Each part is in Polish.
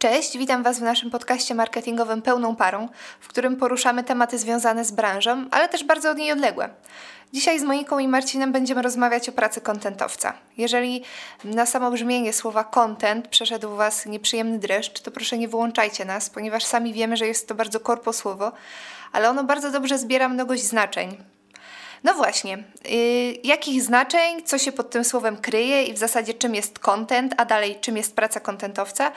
Cześć, witam Was w naszym podcaście marketingowym Pełną Parą, w którym poruszamy tematy związane z branżą, ale też bardzo od niej odległe. Dzisiaj z Moniką i Marcinem będziemy rozmawiać o pracy kontentowca. Jeżeli na samo brzmienie słowa content przeszedł Was nieprzyjemny dreszcz, to proszę nie wyłączajcie nas, ponieważ sami wiemy, że jest to bardzo korpo słowo, ale ono bardzo dobrze zbiera mnogość znaczeń. No właśnie, yy, jakich znaczeń, co się pod tym słowem kryje i w zasadzie czym jest content, a dalej czym jest praca kontentowca?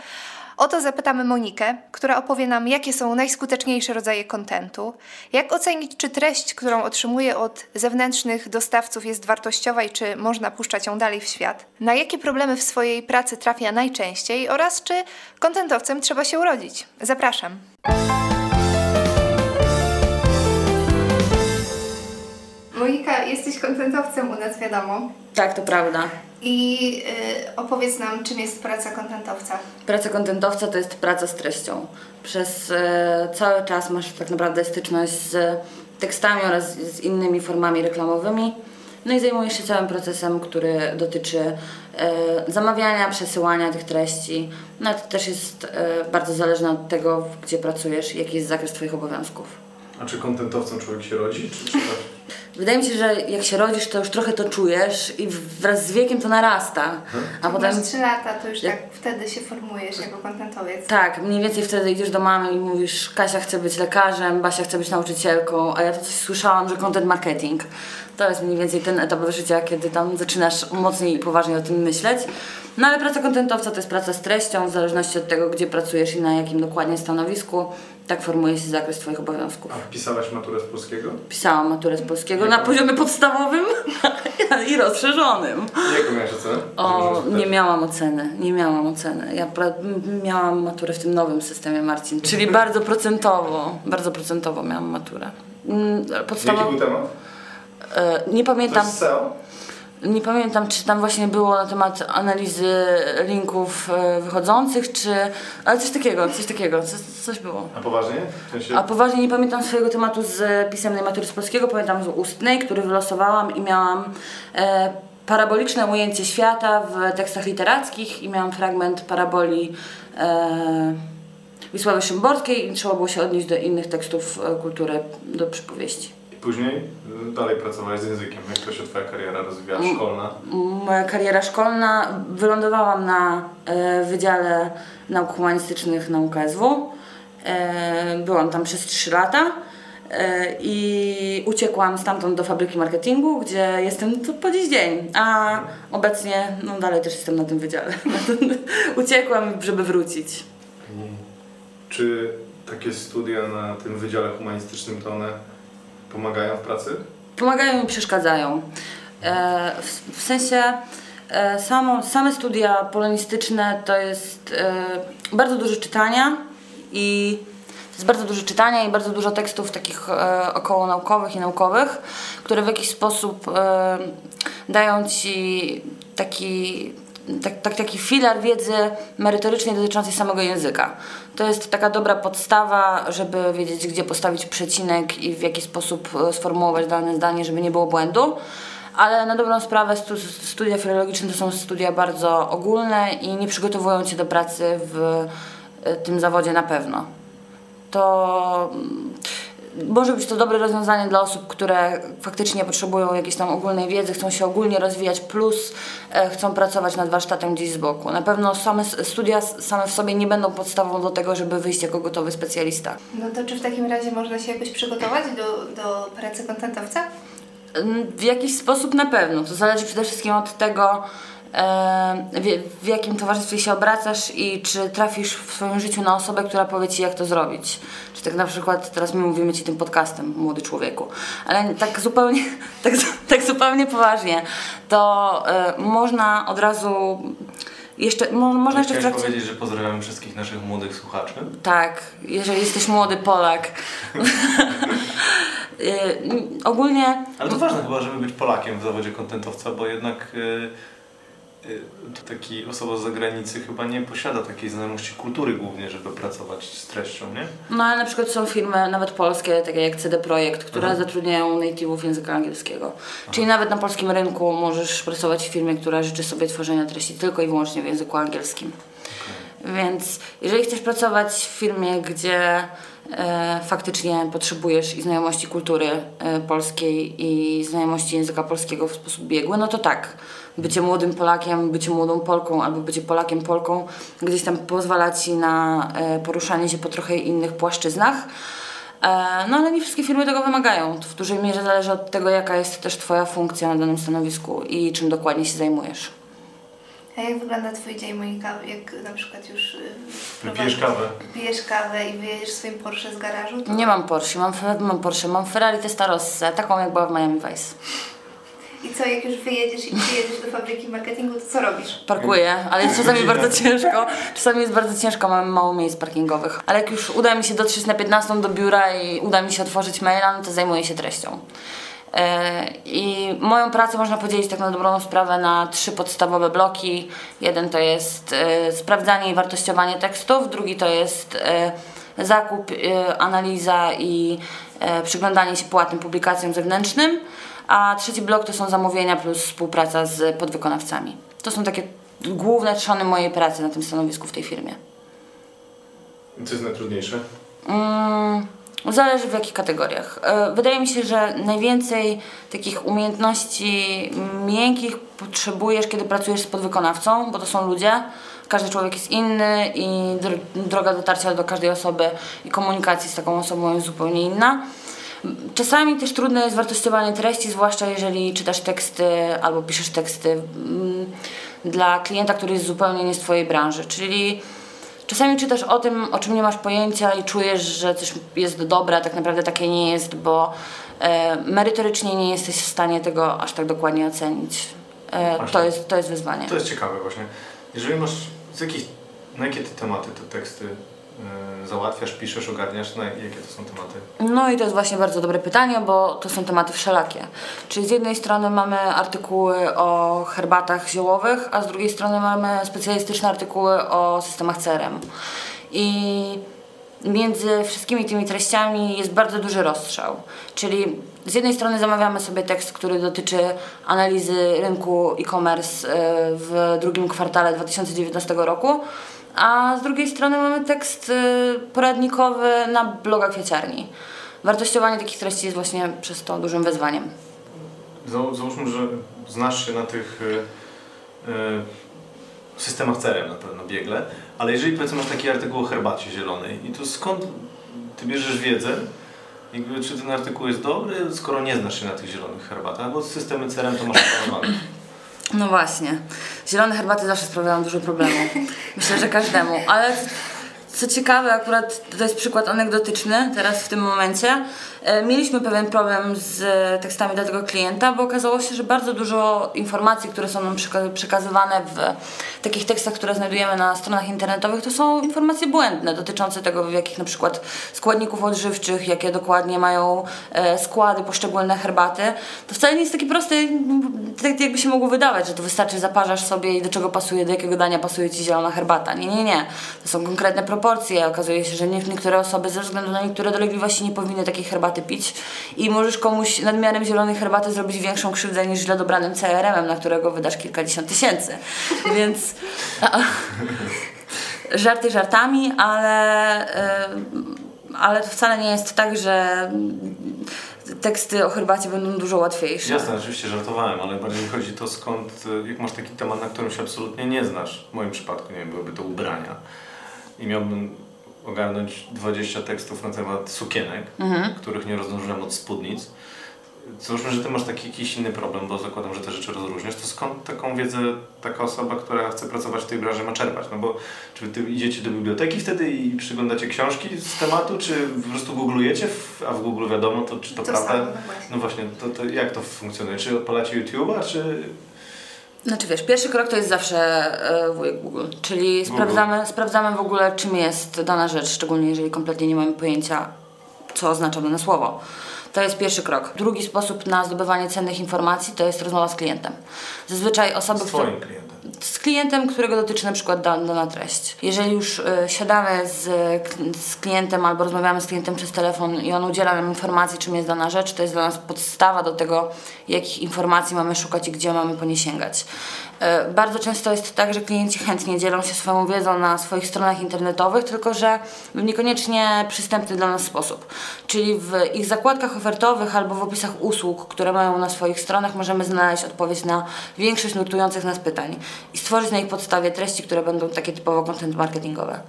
O to zapytamy Monikę, która opowie nam, jakie są najskuteczniejsze rodzaje kontentu, jak ocenić, czy treść, którą otrzymuje od zewnętrznych dostawców jest wartościowa i czy można puszczać ją dalej w świat, na jakie problemy w swojej pracy trafia najczęściej oraz czy kontentowcem trzeba się urodzić. Zapraszam. Monika, jesteś kontentowcem u nas, wiadomo. Tak, to prawda. I y, opowiedz nam, czym jest praca kontentowca. Praca kontentowca to jest praca z treścią. Przez y, cały czas masz tak naprawdę styczność z tekstami oraz z innymi formami reklamowymi. No i zajmujesz się całym procesem, który dotyczy y, zamawiania, przesyłania tych treści. No to też jest bardzo zależne od tego, gdzie pracujesz i jaki jest zakres Twoich obowiązków. A czy kontentowcem człowiek się rodzi, czy trzeba Wydaje mi się, że jak się rodzisz, to już trochę to czujesz i wraz z wiekiem to narasta. A potem... masz 3 lata, to już jak... tak wtedy się formujesz jako kontentowiec. Tak, mniej więcej wtedy idziesz do mamy i mówisz Kasia chce być lekarzem, Basia chce być nauczycielką, a ja to coś słyszałam, że content marketing. To jest mniej więcej ten etap życia, kiedy tam zaczynasz mocniej i poważnie o tym myśleć. No ale praca kontentowca to jest praca z treścią, w zależności od tego, gdzie pracujesz i na jakim dokładnie stanowisku. Tak formuje się zakres Twoich obowiązków. A pisałaś maturę z polskiego? Pisałam maturę z polskiego na poziomie podstawowym i rozszerzonym. Jaką miałaś ocenę? O, nie miałam oceny, nie miałam oceny. Ja miałam maturę w tym nowym systemie, Marcin, czyli bardzo procentowo, bardzo procentowo miałam maturę. Mm, podstawowo... Jaki był temat? E, nie pamiętam. SEO? Nie pamiętam, czy tam właśnie było na temat analizy linków e, wychodzących, czy. Ale coś takiego, coś takiego, coś, coś było. A poważnie? A poważnie nie pamiętam swojego tematu z pisemnej matury z polskiego, pamiętam z ustnej, który wylosowałam i miałam. E, paraboliczne ujęcie świata w tekstach literackich i miałam fragment paraboli e, Wisławy Szymborskiej i trzeba było się odnieść do innych tekstów e, kultury, do przypowieści. Później y, dalej pracowałeś z językiem. Jak to się Twoja kariera rozwijała mm, szkolna? Moja kariera szkolna, wylądowałam na e, Wydziale Nauk Humanistycznych na UKSW. E, byłam tam przez 3 lata e, i uciekłam stamtąd do fabryki marketingu, gdzie jestem tu po dziś dzień, a obecnie no dalej też jestem na tym wydziale. Uciekłam, żeby wrócić. Czy takie studia na tym wydziale humanistycznym to one Pomagają w pracy? Pomagają i przeszkadzają. E, w, w, sensie e, samo, same studia polonistyczne to jest e, bardzo dużo czytania i jest bardzo dużo czytania i bardzo dużo tekstów takich e, około naukowych i naukowych, które w jakiś sposób e, dają ci taki tak, tak, taki filar wiedzy merytorycznej dotyczącej samego języka. To jest taka dobra podstawa, żeby wiedzieć, gdzie postawić przecinek i w jaki sposób e, sformułować dane zdanie, żeby nie było błędu. Ale na dobrą sprawę stu, studia filologiczne to są studia bardzo ogólne i nie przygotowują cię do pracy w e, tym zawodzie na pewno. To może być to dobre rozwiązanie dla osób, które faktycznie potrzebują jakiejś tam ogólnej wiedzy, chcą się ogólnie rozwijać, plus e, chcą pracować nad warsztatem gdzieś z boku. Na pewno same studia same w sobie nie będą podstawą do tego, żeby wyjść jako gotowy specjalista. No to czy w takim razie można się jakoś przygotować do, do pracy kontentowca? W jakiś sposób na pewno. To zależy przede wszystkim od tego, w, jakim towarzystwie się obracasz i czy trafisz w swoim życiu na osobę, która powie ci, jak to zrobić. Czy tak na przykład teraz my mówimy ci tym podcastem, młody człowieku, ale tak zupełnie, tak, tak zupełnie poważnie, to e, można od razu. Jeszcze, mo, można jeszcze w trakcie... powiedzieć, że pozdrawiamy wszystkich naszych młodych słuchaczy? Tak, jeżeli jesteś młody Polak. E, ogólnie... Ale to ważne chyba, żeby być Polakiem w zawodzie kontentowca, bo jednak... Y, to taki osoba z zagranicy chyba nie posiada takiej znajomości kultury głównie, żeby pracować z treścią, nie? No ale na przykład są firmy nawet polskie, takie jak CD Projekt, które Aha. zatrudniają native'ów języka angielskiego. Aha. Czyli nawet na polskim rynku możesz pracować w firmie, która życzy sobie tworzenia treści tylko i wyłącznie w języku angielskim. Więc jeżeli chcesz pracować w firmie, gdzie faktycznie potrzebujesz i znajomości kultury e, polskiej i znajomości języka polskiego w sposób biegły, no to tak. Bycie młodym Polakiem, bycie młodą Polką albo bycie Polakiem Polką gdzieś tam pozwala ci na e, poruszanie się po trochę innych płaszczyznach. E, No ale nie wszystkie firmy tego wymagają. To w dużej mierze zależy od tego, jaka jest też Twoja funkcja na danym stanowisku i czym dokładnie się zajmujesz. A jak wygląda Twój dzień, Monika? Jak na przykład już y, prowadzisz- kawę. Pijesz kawę i wyjedziesz swoim Porsche z garażu? To... Nie mam Porsche, mam, mam Porsche, mam Ferrari Testarossa, taką jak była w Miami Vice. I co, jak już wyjedziesz i przyjedziesz do fabryki marketingu, to co robisz? Parkuję, ale jest czasami bardzo ciężko. Czasami jest bardzo ciężko, mamy mało miejsc parkingowych. Ale jak już uda mi się dotrzeć na 15 do biura i uda mi się otworzyć maila, no to zajmuję się treścią. E, I moją pracę można podzielić tak na dobrą sprawę na trzy podstawowe bloki. Jeden to jest e, sprawdzanie i wartościowanie tekstów, drugi to jest e, zakup, analiza i przyglądanie się płatnym publikacjom zewnętrznym, a trzeci blok to są zamówienia plus współpraca z podwykonawcami. To są takie główne trzony mojej pracy na tym stanowisku w tej firmie. Co jest najtrudniejsze? Mm, Zależy w jakich kategoriach. E, Wydaje mi się, że najwięcej takich umiejętności miękkich potrzebujesz, kiedy pracujesz z podwykonawcą, bo to są ludzie. Każdy człowiek jest inny i dr- droga dotarcia do każdej osoby i komunikacji z taką osobą jest zupełnie inna. Czasami też trudne jest wartościowanie treści, zwłaszcza jeżeli czytasz teksty albo piszesz teksty mm, dla klienta, który jest zupełnie nie z Twojej branży. Czyli Czasami czytasz o tym, o czym nie masz pojęcia i czujesz, że coś jest dobre, a tak naprawdę takie nie jest, bo e, merytorycznie nie jesteś w stanie tego aż tak dokładnie ocenić. E, to, jest, to jest wyzwanie. To jest ciekawe właśnie. Jeżeli masz z jakich, na jakie ty tematy te teksty załatwiasz, piszesz, ogarniasz, na jakie to są tematy? No i to jest właśnie bardzo dobre pytanie, bo to są tematy wszelakie. Czyli z jednej strony mamy artykuły o herbatach ziołowych, a z drugiej strony mamy specjalistyczne artykuły o systemach CRM. I między wszystkimi tymi treściami jest bardzo duży rozstrzał. Czyli z jednej strony zamawiamy sobie tekst, który dotyczy analizy rynku e-commerce e, w drugim kwartale 2019 roku, a z drugiej strony mamy tekst e, poradnikowy na bloga kwieciarni. Wartościowanie takich treści jest właśnie przez to dużym wyzwaniem. Za- Załóżmy, że znasz się na tych y, y, systemach CRM na pewno biegle, ale jeżeli powiedzmy masz taki artykuł o herbacie zielonej i to skąd ty bierzesz wiedzę, jakby, czy ten artykuł jest dobry, skoro nie znasz się na tych zielonych herbatach, bo systemy CRM to masz opanowane. No właśnie. Zielone herbaty zawsze sprawiają dużo problemu. Myślę, że każdemu. Ale co ciekawe, akurat to jest przykład anegdotyczny teraz w tym momencie. E, Mieliśmy pewien problem z tekstami dla tego klienta, bo okazało się, że bardzo dużo informacji, które są nam przeka- przekazywane w takich tekstach, które znajdujemy na stronach internetowych, to są informacje błędne dotyczące tego, w jakich na przykład składników odżywczych, jakie dokładnie mają e, składy poszczególne herbaty. To wcale nie jest takie proste, tak jakby się mogło wydawać, że to wystarczy zaparzasz sobie i do czego pasuje, do jakiego dania pasuje Ci zielona herbata. Nie, nie, nie. To są konkretne proporcje. Okazuje się, że nie- niektóre osoby ze względu na niektóre dolegliwości nie powinny takiej herbaty pić i możesz komuś nadmiarem zielonej herbaty zrobić większą krzywdę niż źle dobranym CRM-em, na którego wydasz kilkadziesiąt tysięcy. Więc żarty żartami, ale, y, ale to wcale nie jest tak, że teksty o herbacie będą dużo łatwiejsze. Jasne, oczywiście żartowałem, ale bardziej chodzi to skąd, y, jak masz taki temat, na którym się absolutnie nie znasz, w moim przypadku, nie wiem, byłyby to ubrania i miałbym ogarnąć 20 tekstów na temat sukienek, których nie rozłożyłem od spódnic. Załóżmy, że ty masz taki jakiś inny problem, bo zakładam, że te rzeczy rozróżniasz, to skąd taką wiedzę taka osoba, która chce pracować w tej branży ma czerpać? No bo czy wy idziecie do biblioteki wtedy i przyglądacie książki z tematu, czy po prostu googlujecie, a w Google wiadomo, to czy to, To prawda? samo, no właśnie. No właśnie, to, to jak to funkcjonuje? Czy odpalacie YouTube'a, czy... Znaczy wiesz, pierwszy krok to jest zawsze e, wujek Google, czyli Google. sprawdzamy, sprawdzamy w ogóle czym jest dana rzecz, szczególnie jeżeli kompletnie nie mamy pojęcia co oznacza dane słowo. To jest pierwszy krok. Drugi sposób na zdobywanie cennych informacji to jest rozmowa z klientem. Zazwyczaj osoby, Z które... klientem? Z klientem, którego dotyczy na przykład dana treść. Jeżeli już y, siadamy z, z klientem albo rozmawiamy z klientem przez telefon i on udziela nam informacji, czym jest dana rzecz, to jest dla nas podstawa do tego, jakich informacji mamy szukać i gdzie mamy po nie sięgać. Y, bardzo często jest tak, że klienci chętnie dzielą się swoją wiedzą na swoich stronach internetowych, tylko że w niekoniecznie przystępny dla nas sposób. Czyli w ich zakładkach ofertowych albo w opisach usług, które mają na swoich stronach, możemy znaleźć odpowiedź na większość nurtujących nas pytań i stworzyć na ich podstawie treści, które będą takie typowo content marketingowe.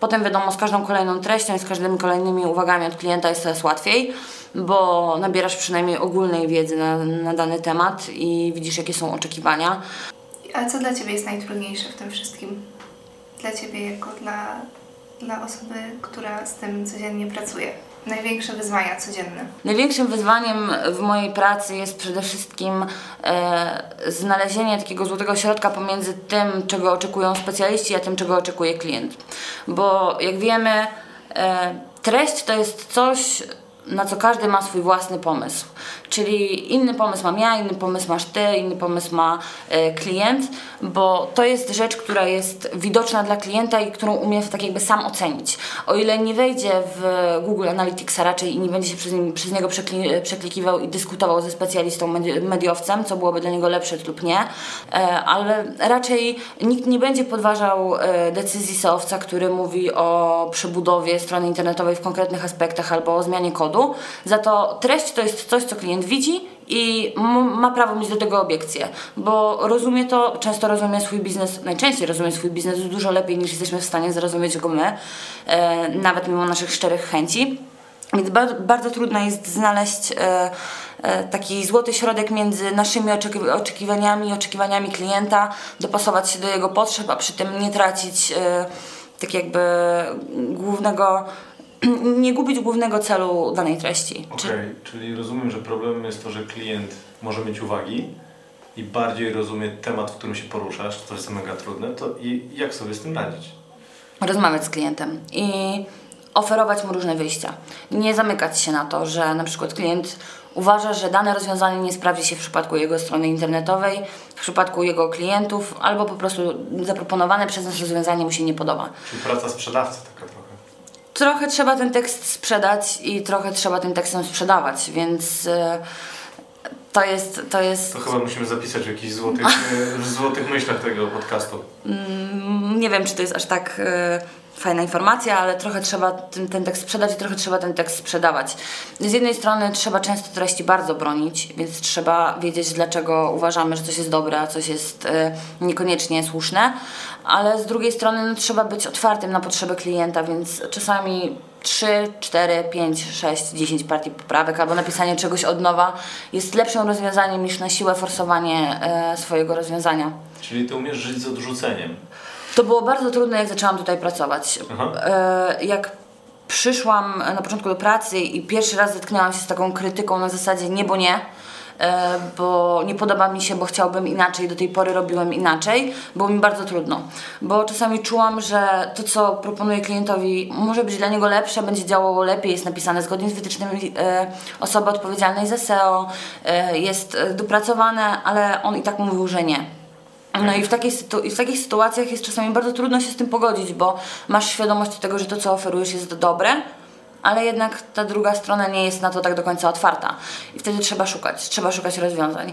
Potem wiadomo, z każdą kolejną treścią i z każdymi kolejnymi uwagami od klienta jest coraz łatwiej, bo nabierasz przynajmniej ogólnej wiedzy na, na dany temat i widzisz, jakie są oczekiwania. A co dla Ciebie jest najtrudniejsze w tym wszystkim? Dla Ciebie jako dla, dla osoby, która z tym codziennie pracuje? Największe wyzwania codzienne? Największym wyzwaniem w mojej pracy jest przede wszystkim e, znalezienie takiego złotego środka pomiędzy tym, czego oczekują specjaliści, a tym, czego oczekuje klient. Bo jak wiemy, e, treść to jest coś, na co każdy ma swój własny pomysł. Czyli inny pomysł mam ja, inny pomysł masz ty, inny pomysł ma e, klient, bo to jest rzecz, która jest widoczna dla klienta i którą umie tak jakby sam ocenić. O ile nie wejdzie w Google Analytics raczej i nie będzie się przez, nim, przez niego przekli, przeklikiwał i dyskutował ze specjalistą, mediowcem, co byłoby dla niego lepsze lub nie, e, ale raczej nikt nie będzie podważał e, decyzji seowca, który mówi o przebudowie strony internetowej w konkretnych aspektach albo o zmianie kodu. Za to treść to jest coś, co klient widzi i ma prawo mieć do tego obiekcje, bo rozumie to, często rozumie swój biznes, najczęściej rozumie swój biznes dużo lepiej niż jesteśmy w stanie zrozumieć go my, e, nawet mimo naszych szczerych chęci. Więc bardzo, bardzo trudno jest znaleźć e, e, taki złoty środek między naszymi oczekiw oczekiwaniami oczekiwaniami klienta, dopasować się do jego potrzeb, a przy tym nie tracić e, tak jakby głównego nie gubić głównego celu danej treści. Okej, okay, czyli rozumiem, że problemem jest to, że klient może mieć uwagi i bardziej rozumie temat, w którym się poruszasz, to jest mega trudne, to i jak sobie z tym radzić? Rozmawiać z klientem i oferować mu różne wyjścia. Nie zamykać się na to, że na przykład klient uważa, że dane rozwiązanie nie sprawdzi się w przypadku jego strony internetowej, w przypadku jego klientów, albo po prostu zaproponowane przez nas rozwiązanie mu się nie podoba. Czyli praca sprzedawcy taka trochę trochę trzeba ten tekst sprzedać i trochę trzeba tym tekstem sprzedawać, więc e, to jest, to jest... To chyba musimy zapisać w jakichś złotych, w złotych myślach tego podcastu. Mm, nie wiem, czy to jest aż tak e, fajna informacja, ale trochę trzeba ten, ten tekst sprzedać i trochę trzeba ten tekst sprzedawać. Z jednej strony trzeba często treści bardzo bronić, więc trzeba wiedzieć, dlaczego uważamy, że coś jest dobre, a coś jest niekoniecznie słuszne, ale z drugiej strony no, trzeba być otwartym na potrzeby klienta, więc czasami 3, 4, 5, 6, 10 partii poprawek albo napisanie czegoś od nowa jest lepszym rozwiązaniem niż na siłę forsowanie e, swojego rozwiązania. Czyli ty umiesz żyć z odrzuceniem? To było bardzo trudne, jak zaczęłam tutaj pracować. E, jak przyszłam na początku do pracy i pierwszy raz zetknęłam się z taką krytyką na zasadzie nie, bo nie, E, bo nie podoba mi się, bo chciałbym inaczej, do tej pory robiłem inaczej, było mi bardzo trudno, bo czasami czułam, że to, co proponuję klientowi, może być dla niego lepsze, będzie działało lepiej, jest napisane zgodnie z wytycznymi e, osoby odpowiedzialnej za SEO, jest dopracowane, ale on i tak mówił, że nie. No i w, takiej i w takich sytuacjach jest czasami bardzo trudno się z tym pogodzić, bo masz świadomość tego, że to, co oferujesz, jest dobre, ale jednak ta druga strona nie jest na to tak do końca otwarta. I wtedy trzeba szukać, trzeba szukać rozwiązań.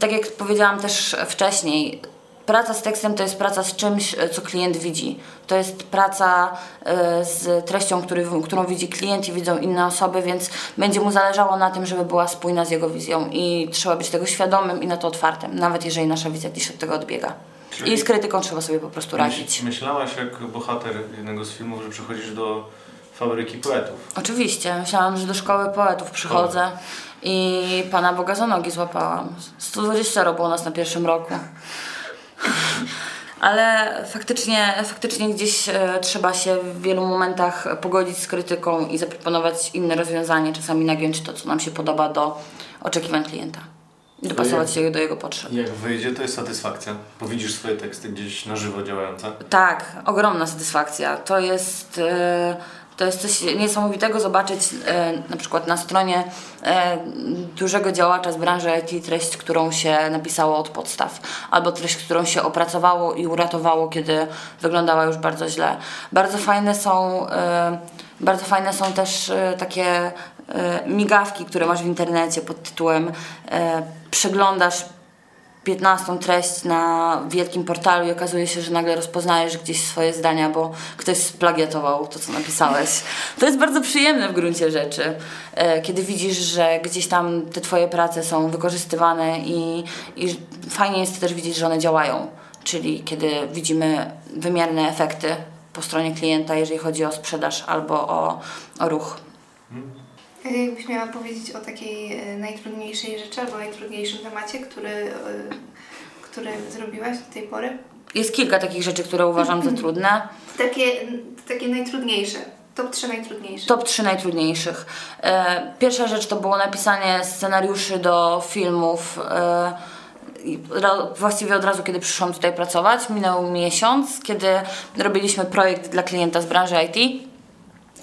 Tak jak powiedziałam też wcześniej, praca z tekstem to jest praca z czymś, co klient widzi. To jest praca y, z treścią, który, którą widzi klient i widzą inne osoby, więc będzie mu zależało na tym, żeby była spójna z jego wizją i trzeba być tego świadomym i na to otwartym, nawet jeżeli nasza wizja gdzieś od tego odbiega. Czyli I z krytyką trzeba sobie po prostu radzić. Myślałaś jak bohater jednego z filmów, że przychodzisz do fabryki poetów. Oczywiście. Myślałam, że do szkoły poetów przychodzę i Pana Boga za nogi złapałam. 120 było nas na pierwszym roku. Ale faktycznie, faktycznie gdzieś e, trzeba się w wielu momentach pogodzić z krytyką i zaproponować inne rozwiązanie, czasami nagiąć to, co nam się podoba do oczekiwań klienta. I dopasować się do jego potrzeb. Jak wyjdzie, to jest satysfakcja, bo widzisz swoje teksty gdzieś na żywo działające. Tak, ogromna satysfakcja. To jest... To jest coś niesamowitego zobaczyć e, na przykład na stronie e, dużego działacza z branży IT treść, którą się napisało od podstaw, albo treść, którą się opracowało i uratowało, kiedy wyglądała już bardzo źle. Bardzo fajne są, e, bardzo fajne są też e, takie e, migawki, które masz w internecie pod tytułem e, przeglądasz 15 treść na wielkim portalu i okazuje się, że nagle rozpoznajesz gdzieś swoje zdania, bo ktoś splagiatował to, co napisałeś. To jest bardzo przyjemne w gruncie rzeczy, e, kiedy widzisz, że gdzieś tam te twoje prace są wykorzystywane i, i fajnie jest też widzieć, że one działają. Czyli kiedy widzimy wymierne efekty po stronie klienta, jeżeli chodzi o sprzedaż albo o, o ruch. Jakbyś miała powiedzieć o takiej e, najtrudniejszej rzeczy albo najtrudniejszym temacie, który, e, który zrobiłaś do tej pory? Jest kilka takich rzeczy, które uważam za trudne. Takie, takie najtrudniejsze. Top 3 najtrudniejsze. Top 3 najtrudniejszych. E, Pierwsza rzecz to było napisanie scenariuszy do filmów. Właściwie od razu, kiedy przyszłam tutaj pracować, minął miesiąc, kiedy robiliśmy projekt dla klienta z branży IT,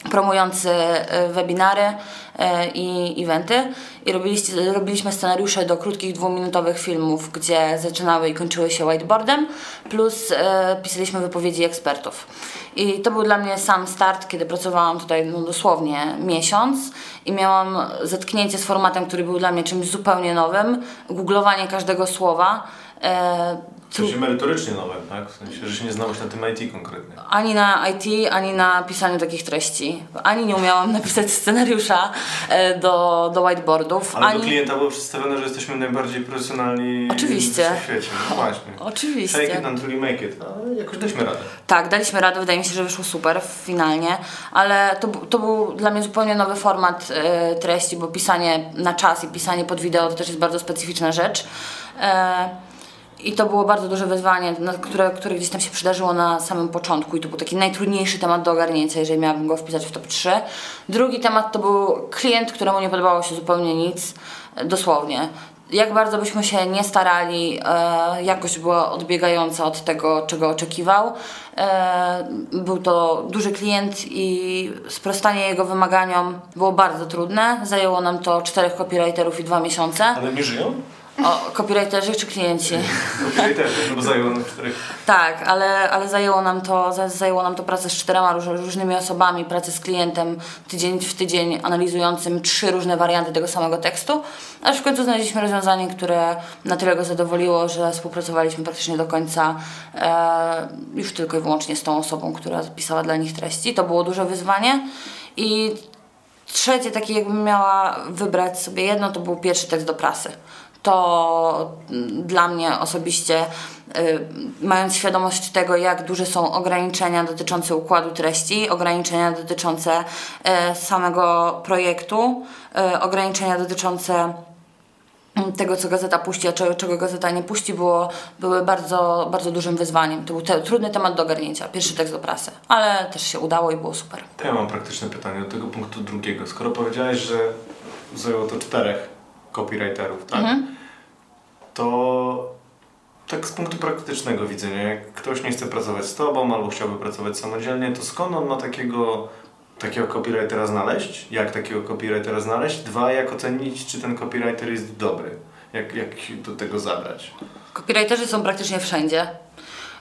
promujący e, webinary e, i eventy i robiliście, robiliśmy scenariusze do krótkich dwuminutowych filmów, gdzie zaczynały i kończyły się whiteboardem, plus e, pisaliśmy wypowiedzi ekspertów. I to był dla mnie sam start, kiedy pracowałam tutaj no, dosłownie miesiąc i miałam zetknięcie z formatem, który był dla mnie czymś zupełnie nowym, googlowanie każdego słowa. E, W sensie merytorycznie nowe, tak? W sensie, że się nie znałaś na tym IT konkretnie. ani na IT, ani na pisaniu takich treści. Ani nie umiałam napisać scenariusza e, do, do whiteboardów, Ale ani... do klienta było przedstawione, że jesteśmy najbardziej profesjonalni Oczywiście. w świecie. No właśnie. Oczywiście. Fake it until you make it. Ale jakoś daliśmy radę. Tak, daliśmy radę, wydaje mi się, że wyszło super finalnie, ale to, to był dla mnie zupełnie nowy format e, treści, bo pisanie na czas i pisanie pod wideo to też jest bardzo specyficzna rzecz. E, I to było bardzo duże wyzwanie, które, które gdzieś tam się przydarzyło na samym początku i to był taki najtrudniejszy temat do ogarnięcia, jeżeli miałabym go wpisać w top 3. Drugi temat to był klient, któremu nie podobało się zupełnie nic, dosłownie. Jak bardzo byśmy się nie starali, e, jakość była odbiegająca od tego, czego oczekiwał. E, był to duży klient i sprostanie jego wymaganiom było bardzo trudne. Zajęło nam to czterech copywriterów i dwa miesiące. Ale nie żyją? O, copywriterzy czy klienci? Też, no bo zajęło nam czterech. Tak, ale, ale zajęło, nam to, za- zajęło nam to pracę z czterema róż, różnymi osobami, pracę z klientem tydzień w tydzień, analizującym trzy różne warianty tego samego tekstu, aż w końcu znaleźliśmy rozwiązanie, które na tyle go zadowoliło, że współpracowaliśmy praktycznie do końca e, już tylko i wyłącznie z tą osobą, która pisała dla nich treści. To było duże wyzwanie i Trzecie, takie jakbym miała wybrać sobie jedno, to był pierwszy tekst do prasy. To mm, dla mnie osobiście, y, mając świadomość tego, jak duże są ograniczenia dotyczące układu treści, ograniczenia dotyczące y, samego projektu, y, ograniczenia dotyczące tego, co gazeta puści, a czego, gazeta nie puści, było, były bardzo, bardzo dużym wyzwaniem. To był te, trudny temat do ogarnięcia, pierwszy tekst do prasy, ale też się udało i było super. Ja mam praktyczne pytanie do tego punktu drugiego. Skoro powiedziałeś, że zajęło to czterech copywriterów, tak? To tak z punktu praktycznego widzenia, jak ktoś nie chce pracować z tobą albo chciałby pracować samodzielnie, to skąd on ma takiego, takiego copywritera znaleźć? Jak takiego copywritera znaleźć? Dwa, jak ocenić, czy ten copywriter jest dobry? Jak, jak się do tego zabrać? Copywriterzy są praktycznie wszędzie.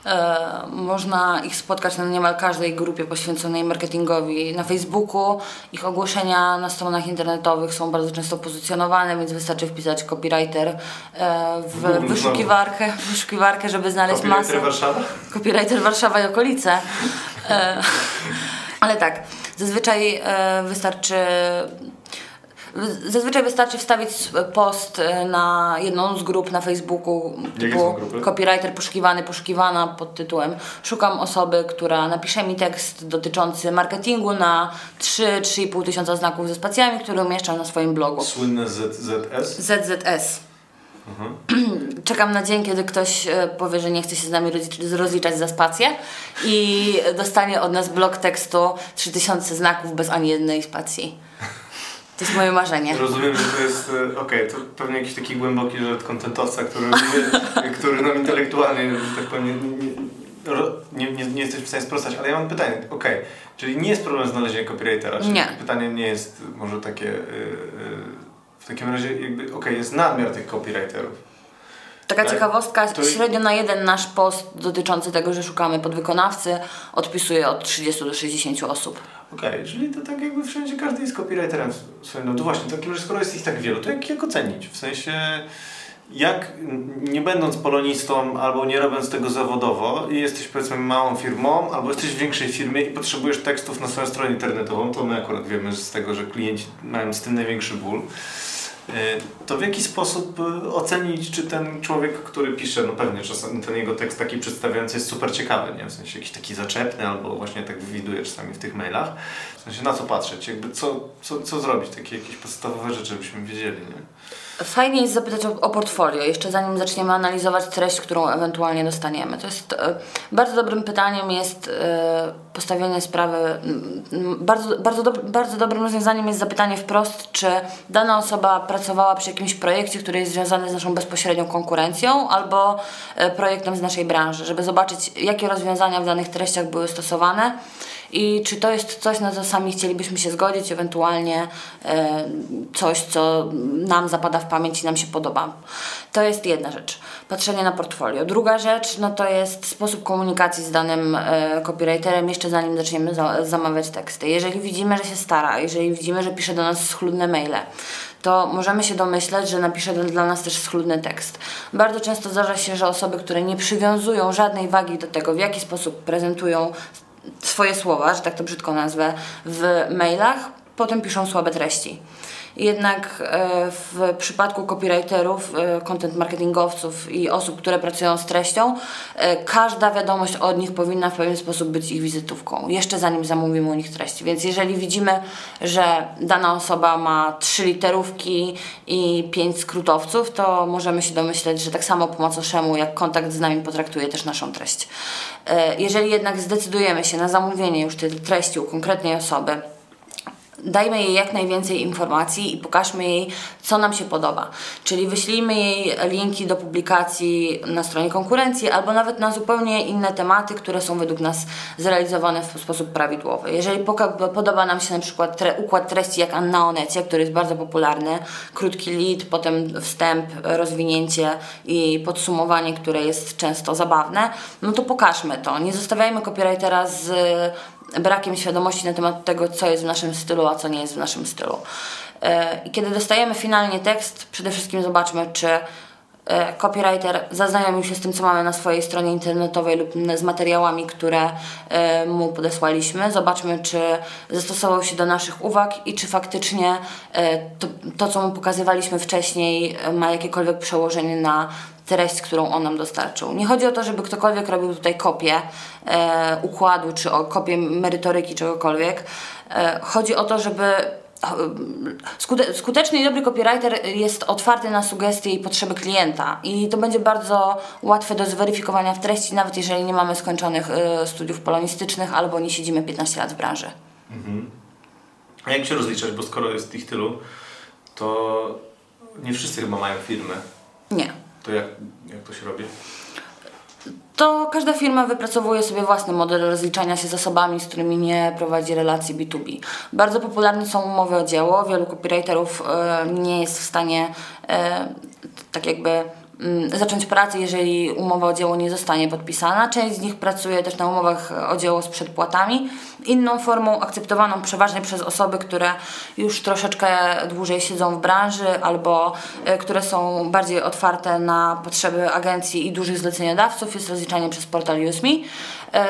E, można ich spotkać na niemal każdej grupie poświęconej marketingowi. Na Facebooku ich ogłoszenia na stronach internetowych są bardzo często pozycjonowane, więc wystarczy wpisać copywriter e, w wyszukiwarkę, w wyszukiwarkę, żeby znaleźć masę. Copywriter Warszawa? Copywriter Warszawa i okolice. E, ale tak, zazwyczaj wystarczy. Zazwyczaj wystarczy wstawić post e, na jedną z grup na Facebooku grupy? copywriter poszukiwany, poszukiwana pod tytułem Szukam osoby, która napisze mi tekst dotyczący marketingu na 3-3,5 tysiąca znaków ze spacjami, który umieszczam na swoim blogu. Słynne ZZS? ZZS. Czekam na dzień, kiedy ktoś e, powie, że nie chce się z nami rozlicz- rozliczać za spację i dostanie od nas blok tekstu 3000 znaków bez ani jednej spacji. To jest moje marzenie. Rozumiem, że to jest, e, okej, to pewnie jakiś taki głęboki żart kontentowca, który, który nam intelektualnie, tak powiem, nie, nie, nie, jesteś w stanie sprostać, ale ja mam pytanie, okej, okay. czyli nie jest problem znalezienia copywritera, czyli Nie. pytanie nie jest może takie, yy, w takim razie jakby, okej, okay, jest nadmiar tych copywriterów. Taka Tak. ciekawostka, To- średnio na jeden nasz post dotyczący tego, że szukamy podwykonawcy, odpisuje od 30 do 60 osób. Okej, czyli to tak jakby wszędzie każdy jest copywriterem swoim, no to właśnie, takim razie skoro jest ich tak wielu, to jak, jak ocenić? W sensie, jak nie będąc polonistą albo nie robiąc tego zawodowo i jesteś powiedzmy małą firmą albo jesteś w większej firmie i potrzebujesz tekstów na swoją stronę internetową, to my akurat wiemy z tego, że klienci mają z tym największy ból, to w jaki sposób y, ocenić, czy ten człowiek, który pisze, no pewnie czasami ten jego tekst taki przedstawiający jest super ciekawy, nie? W sensie jakiś taki zaczepny, albo właśnie tak widuje czasami w tych mailach. W sensie na co patrzeć, jakby co, co, co zrobić, takie jakieś podstawowe rzeczy, żebyśmy wiedzieli, nie? Fajnie jest zapytać o, o portfolio, jeszcze zanim zaczniemy analizować treść, którą ewentualnie dostaniemy. To jest e, bardzo dobrym pytaniem jest e, postawienie sprawy, bardzo, bardzo, dob- bardzo dobrym rozwiązaniem jest zapytanie wprost, czy dana osoba pracowała przy jakimś projekcie, który jest związany z naszą bezpośrednią konkurencją albo e, projektem z naszej branży, żeby zobaczyć, jakie rozwiązania w danych treściach były stosowane i czy to jest coś, na co sami chcielibyśmy się zgodzić, ewentualnie e, coś, co nam zapada w pamięć i nam się podoba. To jest jedna rzecz. Patrzenie na portfolio. Druga rzecz, no to jest sposób komunikacji z danym e, copywriterem, jeszcze zanim zaczniemy za, zamawiać teksty. Jeżeli widzimy, że się stara, jeżeli widzimy, że pisze do nas schludne maile, to możemy się domyśleć, że napisze dla nas też schludny tekst. Bardzo często zdarza się, że osoby, które nie przywiązują żadnej wagi do tego, w jaki sposób prezentują swoje słowa, że tak to brzydko nazwę, w mailach, potem piszą słabe treści. Jednak e, w przypadku copywriterów, e, content marketingowców i osób, które pracują z treścią, e, każda wiadomość od nich powinna w pewien sposób być ich wizytówką, jeszcze zanim zamówimy u nich treści. Więc jeżeli widzimy, że dana osoba ma trzy literówki i pięć skrótowców, to możemy się domyśleć, że tak samo po jak kontakt z nami potraktuje też naszą treść. Jeżeli jednak zdecydujemy się na zamówienie już tej treści u konkretnej osoby, dajmy jej jak najwięcej informacji i pokażmy jej, co nam się podoba. Czyli wyślijmy jej linki do publikacji na stronie konkurencji albo nawet na zupełnie inne tematy, które są według nas zrealizowane w sposób prawidłowy. Jeżeli podoba nam się na przykład tre- układ treści jak Anna Onecie, który jest bardzo popularny, krótki lead, potem wstęp, rozwinięcie i podsumowanie, które jest często zabawne, no to pokażmy to. Nie zostawiajmy copywritera z brakiem świadomości na temat tego, co jest w naszym stylu, a co nie jest w naszym stylu. E, I kiedy dostajemy finalnie tekst, przede wszystkim zobaczmy, czy e, copywriter zaznajomił się z tym, co mamy na swojej stronie internetowej lub z materiałami, które e, mu podesłaliśmy. Zobaczmy, czy zastosował się do naszych uwag i czy faktycznie to, to co mu pokazywaliśmy wcześniej, ma jakiekolwiek przełożenie na treść, którą on nam dostarczył. Nie chodzi o to, żeby ktokolwiek robił tutaj kopię e, układu, czy o kopię merytoryki, czegokolwiek. E, chodzi o to, żeby Skute, skuteczny i dobry copywriter jest otwarty na sugestie i potrzeby klienta i to będzie bardzo łatwe do zweryfikowania w treści, nawet jeżeli nie mamy skończonych e, studiów polonistycznych albo nie siedzimy 15 lat w branży. A jak się rozliczać, bo skoro jest ich tylu, to nie wszyscy chyba mają firmy. Nie. To jak, jak to się robi? To każda firma wypracowuje sobie własny model rozliczania się zasobami, z którymi nie prowadzi relacji B2B. Bardzo popularne są umowy o dzieło. Wielu copywriterów e, nie jest w stanie e, tak jakby zacząć pracy, jeżeli umowa o dzieło nie zostanie podpisana. Część z nich pracuje też na umowach o dzieło z przedpłatami. Inną formą akceptowaną przeważnie przez osoby, które już troszeczkę dłużej siedzą w branży albo e, które są bardziej otwarte na potrzeby agencji i dużych zleceniodawców jest rozliczanie przez portal UseMe, e,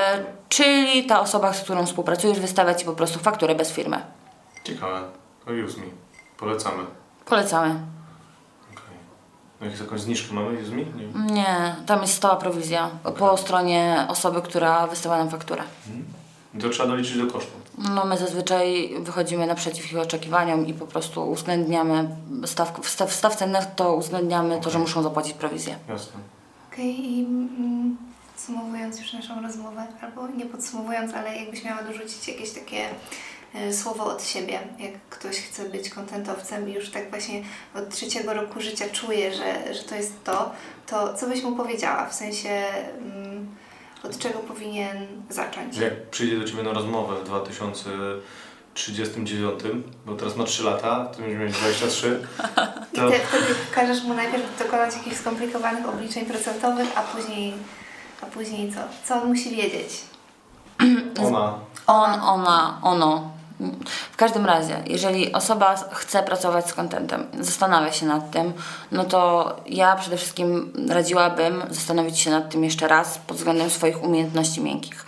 czyli ta osoba, z którą współpracujesz wystawia Ci po prostu fakturę bez firmy. Ciekawe. To use me. Polecamy. Polecamy. Okay. No jakąś zniżkę mamy me? Nie. Nie, tam jest stała prowizja po stronie osoby, która wystawia nam fakturę. To trzeba doliczyć do kosztu. No my zazwyczaj wychodzimy naprzeciw ich oczekiwaniom i po prostu uwzględniamy stawkę, w sta- w stawce netto uwzględniamy to, że muszą zapłacić prowizję. Jasne. Okej, i mm, podsumowując już naszą rozmowę, albo nie podsumowując, ale jakbyś miała dorzucić jakieś takie słowo od siebie, jak ktoś chce być kontentowcem i już tak właśnie od trzeciego roku życia czuje, że, że to jest to, to co byś mu powiedziała? W sensie, mm, Od czego powinien zacząć? Jak przyjdzie do Ciebie na rozmowę w 2039, bo teraz ma 3 lata, to będziemy mieć 23, I to ty wtedy każesz mu najpierw dokonać jakichś skomplikowanych obliczeń procentowych, a później, a później co? Co on musi wiedzieć? ona On, ona, ono. W każdym razie, jeżeli osoba chce pracować z kontentem, zastanawia się nad tym, no to ja przede wszystkim radziłabym zastanowić się nad tym jeszcze raz pod względem swoich umiejętności miękkich.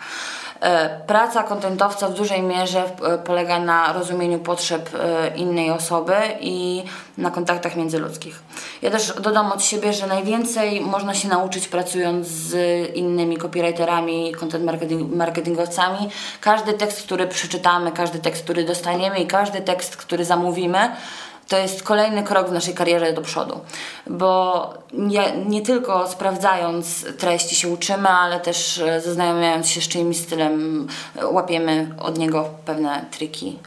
E, Praca kontentowca w dużej mierze e, polega na rozumieniu potrzeb e, innej osoby i na kontaktach międzyludzkich. Ja też dodam od siebie, że najwięcej można się nauczyć pracując z innymi copywriterami, content marketing, marketingowcami. Każdy tekst, który przeczytamy, każdy tekst, który dostaniemy i każdy tekst, który zamówimy, to jest kolejny krok w naszej karierze do przodu, bo nie, nie tylko sprawdzając treści się uczymy, ale też e, zaznajamiając się z czyimś stylem, e, łapiemy od niego pewne triki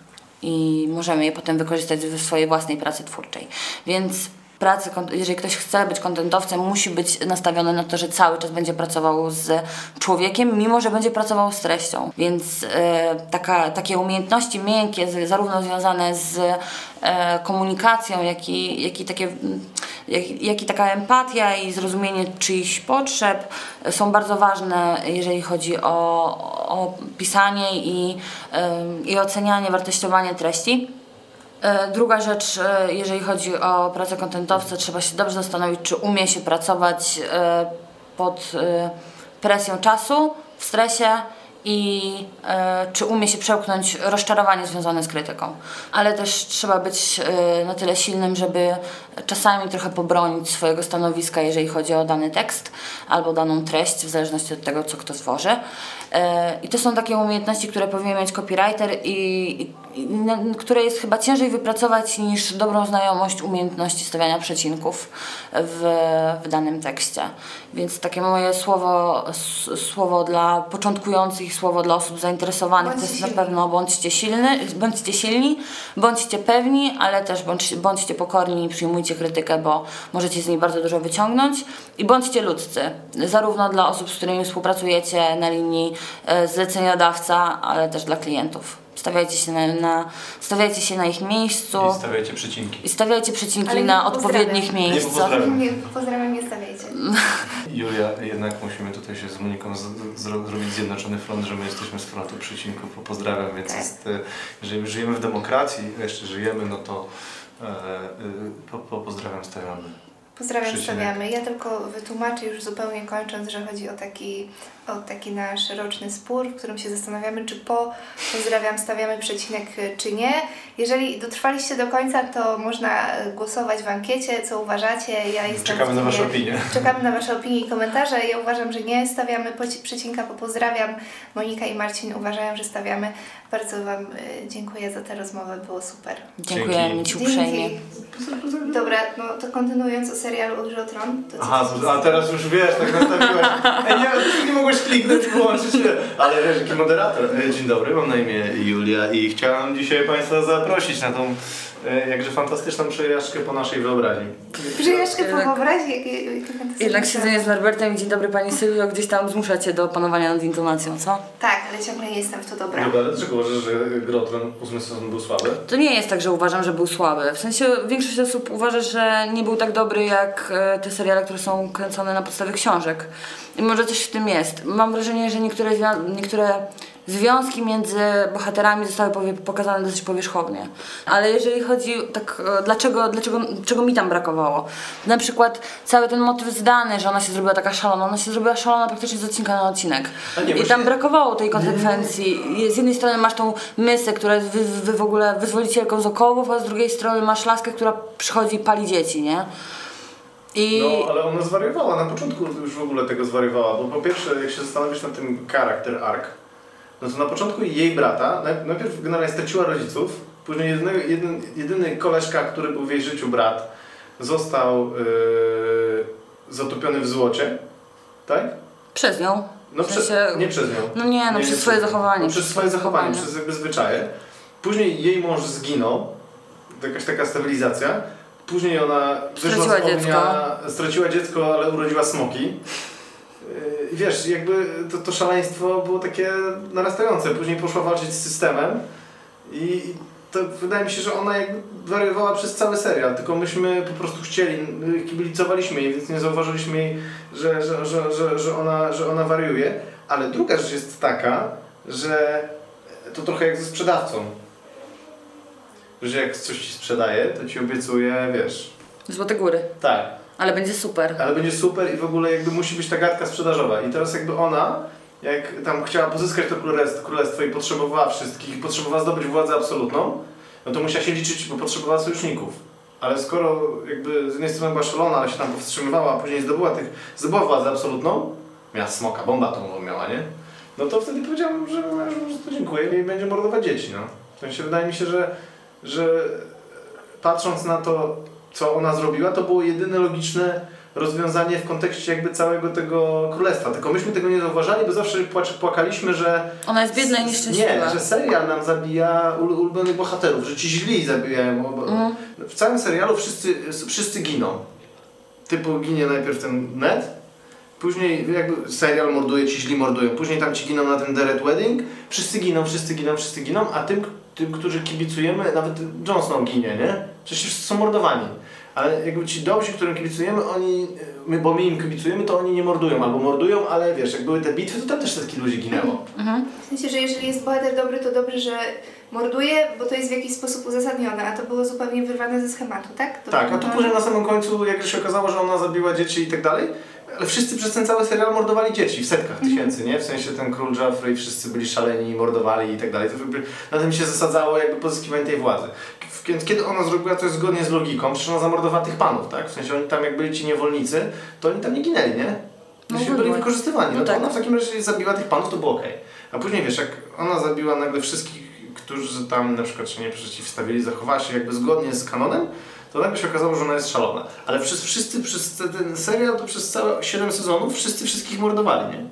i możemy je potem wykorzystać w swojej własnej pracy twórczej. Więc pracy, jeżeli ktoś chce być kontentowcem, musi być nastawiony na to, że cały czas będzie pracował z człowiekiem, mimo że będzie pracował z treścią. Więc e, taka, takie umiejętności miękkie, zarówno związane z e, komunikacją, jak i, jak, i takie, jak, jak i taka empatia i zrozumienie czyichś potrzeb e, są bardzo ważne, jeżeli chodzi o, o pisanie i, i ocenianie, wartościowanie treści. E, Druga rzecz, e, jeżeli chodzi o pracę kontentowca, trzeba się dobrze zastanowić, czy umie się pracować e, pod presją czasu, w stresie i czy umie się przełknąć rozczarowanie związane z krytyką. Ale też trzeba być na tyle silnym, żeby czasami trochę pobronić swojego stanowiska, jeżeli chodzi o dany tekst albo daną treść, w zależności od tego, co kto tworzy. E, I to są takie umiejętności, które powinien mieć copywriter i, które jest chyba ciężej wypracować niż dobrą znajomość umiejętności stawiania przecinków w, w danym tekście. Więc takie moje słowo, słowo dla początkujących, słowo dla osób zainteresowanych Bądźcie to jest na silni. pewno bądźcie silny, bądźcie silni, bądźcie pewni, ale też bądź, bądźcie pokorni i przyjmujcie krytykę, bo możecie z niej bardzo dużo wyciągnąć i bądźcie ludzcy, zarówno dla osób, z którymi współpracujecie na linii e, zleceniodawca, ale też dla klientów. Stawiajcie się na, na, stawiajcie się na ich miejscu i stawiajcie przecinki. i stawiajcie Ale nie na odpowiednich Nie miejscach. pozdrawiam. Nie, pozdrawiam, nie stawiajcie. Julia, jednak musimy tutaj się z Moniką z, zro, zrobić zjednoczony front, że my jesteśmy z frontu przycinków, bo pozdrawiam, więc Tak. jest, e, jeżeli żyjemy w demokracji, jeszcze żyjemy, no to e, e, po, po, pozdrawiam, stawiamy. Pozdrawiam, Przycinek. stawiamy. Ja tylko wytłumaczę już zupełnie kończąc, że chodzi o taki, o taki nasz roczny spór, w którym się zastanawiamy, czy po pozdrawiam stawiamy przecinek, y, czy nie. Jeżeli dotrwaliście do końca, to można y, głosować w ankiecie, co uważacie. Ja jestem Czekamy na Wasze opinie. Czekamy na Wasze opinie i komentarze. Ja uważam, że nie stawiamy przecinka po pozdrawiam. Monika i Marcin uważają, że stawiamy. Bardzo Wam y, dziękuję za tę rozmowę, było super. Dziękujemy. Ci uprzejmie. Dobra, no to kontynuując o serialu Odrze o Tron. To co Aha, a teraz już wiesz, tak nastawiłeś. Ej, nie, nie mogłeś kliknąć, wyłączyć się. Ale wiesz, jaki moderator. E, Dzień dobry, mam na imię Julia i chciałem dzisiaj Państwa zaprosić na tą jakże fantastyczną przejażdżkę po naszej wyobraźni. Przyjażdżkę po Jednak- wyobraźni, jakie jakie fantastyczne Jednak siedzenie z Norbertem i dzień dobry Pani Sylwio gdzieś tam zmusza Cię do panowania nad intonacją, co? Tak, ale ciągle nie jestem w to dobra. Dobra, ale dlaczego uważasz, że Grotron ósmy sezon był słaby? To nie jest tak, że uważam, że był słaby. W sensie większość osób uważa, że nie był tak dobry jak e, te seriale, które są kręcone na podstawie książek. I może coś w tym jest. Mam wrażenie, że niektóre, niektóre związki między bohaterami zostały pokazane dosyć powierzchownie. Ale jeżeli chodzi tak, e, dlaczego, dlaczego, czego mi tam brakowało? Na przykład cały ten motyw zdany, że ona się zrobiła taka szalona. Ona się zrobiła szalona praktycznie z odcinka na odcinek. Nie, I tam brakowało tej konsekwencji. Z jednej strony masz tą mysę, która jest wy, wy w ogóle wyzwolicielką z okołów, a z drugiej strony masz laskę, która przychodzi i pali dzieci, nie? I No, ale ona zwariowała, na początku już w ogóle tego zwariowała, bo po pierwsze, jak się zastanowisz nad tym charakter arc, no to na początku jej brata, naj- najpierw generalnie straciła rodziców, później jedyny, jeden, jedyny koleżka, który był w jej życiu brat, został yy, zatopiony w złocie, tak? przez nią. No W przez, sensie- nie przez nią. No nie, no przez swoje zachowanie, No, przez swoje zachowanie, zachowanie. przez jakby zwyczaje. Później jej mąż zginął, to jakaś taka stabilizacja. Później ona wyszła Straciła dziecko. straciła dziecko, ale urodziła smoki. Yy, wiesz, jakby to, to szaleństwo było takie narastające. Później poszła walczyć z systemem i to wydaje mi się, że ona jakby wariowała przez cały serial, tylko myśmy po prostu chcieli, kibicowaliśmy jej, więc nie zauważyliśmy jej, że, że, że, że, że, ona, że ona wariuje. Ale druga rzecz jest taka, że to trochę jak ze sprzedawcą. Że jak coś ci sprzedaje, to ci obiecuje, wiesz, Złote góry. tak, Ale będzie super. ale będzie super i w ogóle jakby musi być ta gadka sprzedażowa. I teraz jakby ona, jak tam chciała pozyskać to królestwo, i potrzebowała wszystkich, potrzebowała zdobyć władzę absolutną, no to musiała się liczyć, bo potrzebowała sojuszników. Ale skoro jakby z jednej strony była szalona, ale się tam powstrzymywała, a później zdobyła, tych, zdobyła władzę absolutną, miała smoka, bomba atomową miała, nie? No to wtedy powiedziałem, że, że, że to dziękuję i będzie mordować dzieci, no. W sensie wydaje mi się, że, że patrząc na to, co ona zrobiła, to było jedyne logiczne rozwiązanie w kontekście jakby całego tego królestwa. Tylko myśmy tego nie zauważali, bo zawsze płakaliśmy, że Ona jest biedna i nieszczęśliwa. nie, że serial nam zabija ul- ulubionych bohaterów, że ci źli zabijają. Mhm. W całym serialu wszyscy, wszyscy giną. Typu ginie najpierw ten Ned, później jakby serial morduje, ci źli mordują, później tam ci giną na ten The Red Wedding, wszyscy giną, wszyscy giną, wszyscy giną, a tym, tym którzy kibicujemy, nawet Jon Snow ginie, nie? Przecież wszyscy są mordowani. Ale jakby ci dobrzy, którym kibicujemy, oni, my, bo my im kibicujemy, to oni nie mordują, albo mordują, ale wiesz, jak były te bitwy, to tam też setki ludzi ginęło. W sensie, że jeżeli jest bohater dobry, to dobrze, że morduje, bo to jest w jakiś sposób uzasadnione, a to było zupełnie wyrwane ze schematu, tak? To Tak, a tu to- później na samym końcu, jak się okazało, że ona zabiła dzieci i tak dalej, ale wszyscy przez ten cały serial mordowali dzieci w setkach tysięcy, nie? W sensie ten król Joffrey, wszyscy byli szaleni i mordowali i tak dalej. To jakby na tym się zasadzało jakby pozyskiwanie tej władzy. Kiedy ona zrobiła to zgodnie z logiką, przecież ona zamordowała tych panów, tak? W sensie oni tam jak byli ci niewolnicy, to oni tam nie ginęli, nie? No No byli wykorzystywani. No, No to tak. ona w takim razie zabiła tych panów, to było okej. A później wiesz, jak ona zabiła nagle wszystkich, którzy tam na przykład się nie przeciwstawili, zachowała się jakby zgodnie z kanonem, to nagle się okazało, że ona jest szalona. Ale wszyscy, wszyscy przez ten serial, to przez całe 7 sezonów, wszyscy wszystkich mordowali, nie?